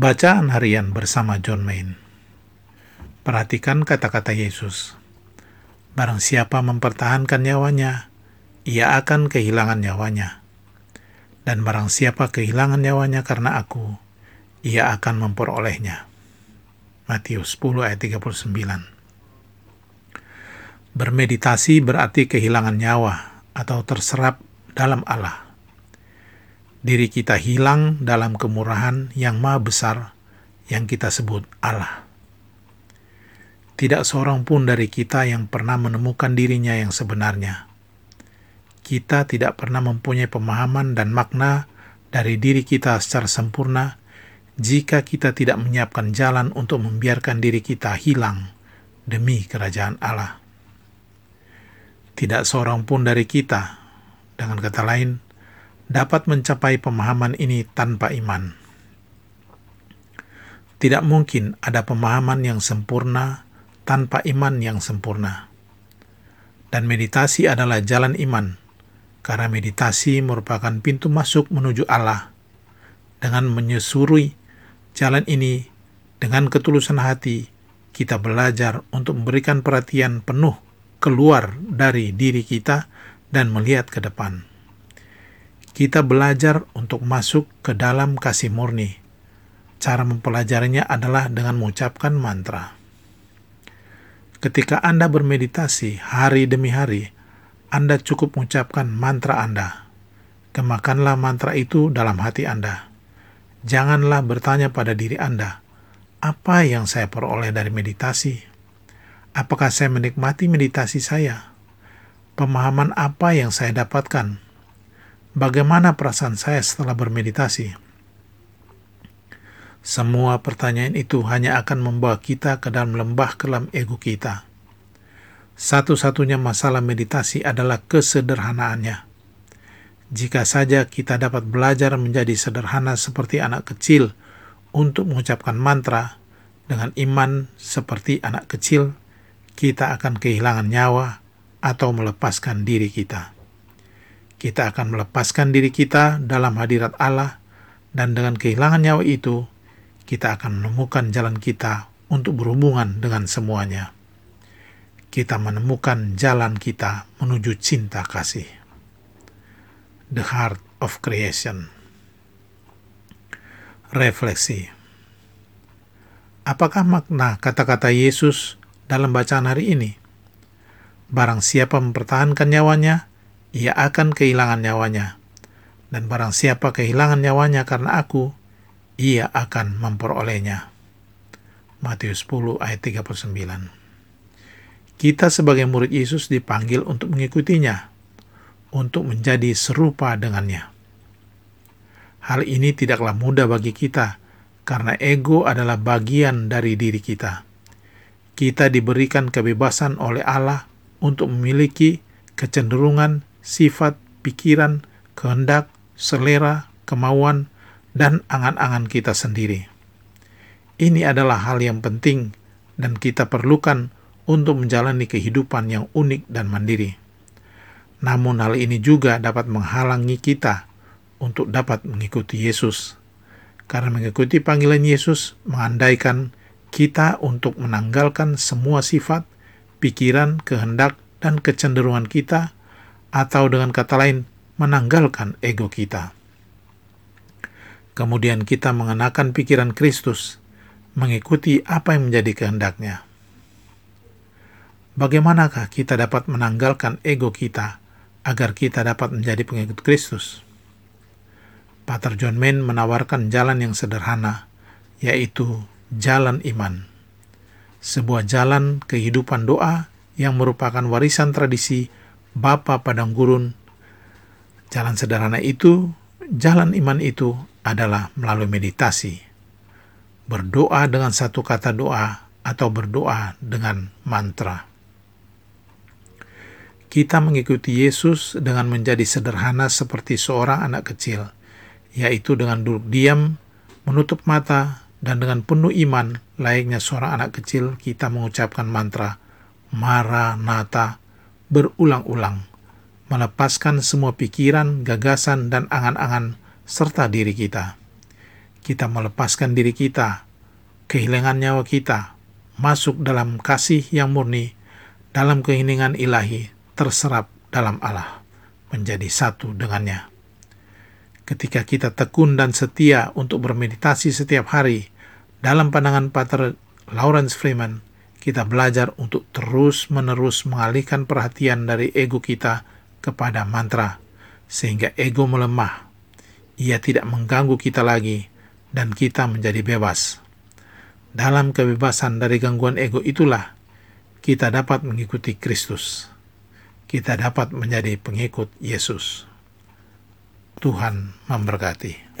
Bacaan harian bersama John Main. Perhatikan kata-kata Yesus. Barang siapa mempertahankan nyawanya, ia akan kehilangan nyawanya. Dan barang siapa kehilangan nyawanya karena aku, ia akan memperolehnya. Matius 10 ayat 39 Bermeditasi berarti kehilangan nyawa atau terserap dalam Allah diri kita hilang dalam kemurahan yang maha besar yang kita sebut Allah. Tidak seorang pun dari kita yang pernah menemukan dirinya yang sebenarnya. Kita tidak pernah mempunyai pemahaman dan makna dari diri kita secara sempurna jika kita tidak menyiapkan jalan untuk membiarkan diri kita hilang demi kerajaan Allah. Tidak seorang pun dari kita, dengan kata lain, dapat mencapai pemahaman ini tanpa iman. Tidak mungkin ada pemahaman yang sempurna tanpa iman yang sempurna. Dan meditasi adalah jalan iman, karena meditasi merupakan pintu masuk menuju Allah. Dengan menyusuri jalan ini dengan ketulusan hati, kita belajar untuk memberikan perhatian penuh keluar dari diri kita dan melihat ke depan kita belajar untuk masuk ke dalam kasih murni. Cara mempelajarinya adalah dengan mengucapkan mantra. Ketika Anda bermeditasi hari demi hari, Anda cukup mengucapkan mantra Anda. Kemakanlah mantra itu dalam hati Anda. Janganlah bertanya pada diri Anda, apa yang saya peroleh dari meditasi? Apakah saya menikmati meditasi saya? Pemahaman apa yang saya dapatkan? Bagaimana perasaan saya setelah bermeditasi? Semua pertanyaan itu hanya akan membawa kita ke dalam lembah kelam ego kita. Satu-satunya masalah meditasi adalah kesederhanaannya. Jika saja kita dapat belajar menjadi sederhana seperti anak kecil untuk mengucapkan mantra dengan iman seperti anak kecil, kita akan kehilangan nyawa atau melepaskan diri kita kita akan melepaskan diri kita dalam hadirat Allah, dan dengan kehilangan nyawa itu, kita akan menemukan jalan kita untuk berhubungan dengan semuanya. Kita menemukan jalan kita menuju cinta kasih. The Heart of Creation Refleksi Apakah makna kata-kata Yesus dalam bacaan hari ini? Barang siapa mempertahankan nyawanya, ia akan kehilangan nyawanya. Dan barang siapa kehilangan nyawanya karena aku, ia akan memperolehnya. Matius 10 ayat 39 Kita sebagai murid Yesus dipanggil untuk mengikutinya, untuk menjadi serupa dengannya. Hal ini tidaklah mudah bagi kita, karena ego adalah bagian dari diri kita. Kita diberikan kebebasan oleh Allah untuk memiliki kecenderungan sifat, pikiran, kehendak, selera, kemauan, dan angan-angan kita sendiri. Ini adalah hal yang penting dan kita perlukan untuk menjalani kehidupan yang unik dan mandiri. Namun hal ini juga dapat menghalangi kita untuk dapat mengikuti Yesus. Karena mengikuti panggilan Yesus mengandaikan kita untuk menanggalkan semua sifat, pikiran, kehendak, dan kecenderungan kita atau dengan kata lain, menanggalkan ego kita. Kemudian kita mengenakan pikiran Kristus, mengikuti apa yang menjadi kehendaknya. Bagaimanakah kita dapat menanggalkan ego kita agar kita dapat menjadi pengikut Kristus? Pater John Main menawarkan jalan yang sederhana, yaitu jalan iman. Sebuah jalan kehidupan doa yang merupakan warisan tradisi Bapa Padang Gurun. Jalan sederhana itu, jalan iman itu adalah melalui meditasi. Berdoa dengan satu kata doa atau berdoa dengan mantra. Kita mengikuti Yesus dengan menjadi sederhana seperti seorang anak kecil, yaitu dengan duduk diam, menutup mata, dan dengan penuh iman layaknya seorang anak kecil kita mengucapkan mantra Maranatha berulang-ulang, melepaskan semua pikiran, gagasan, dan angan-angan serta diri kita. kita melepaskan diri kita, kehilangan nyawa kita, masuk dalam kasih yang murni, dalam keinginan ilahi, terserap dalam Allah, menjadi satu dengannya. Ketika kita tekun dan setia untuk bermeditasi setiap hari, dalam pandangan Pater Lawrence Freeman, kita belajar untuk terus-menerus mengalihkan perhatian dari ego kita kepada mantra, sehingga ego melemah. Ia tidak mengganggu kita lagi, dan kita menjadi bebas. Dalam kebebasan dari gangguan ego itulah kita dapat mengikuti Kristus. Kita dapat menjadi pengikut Yesus. Tuhan memberkati.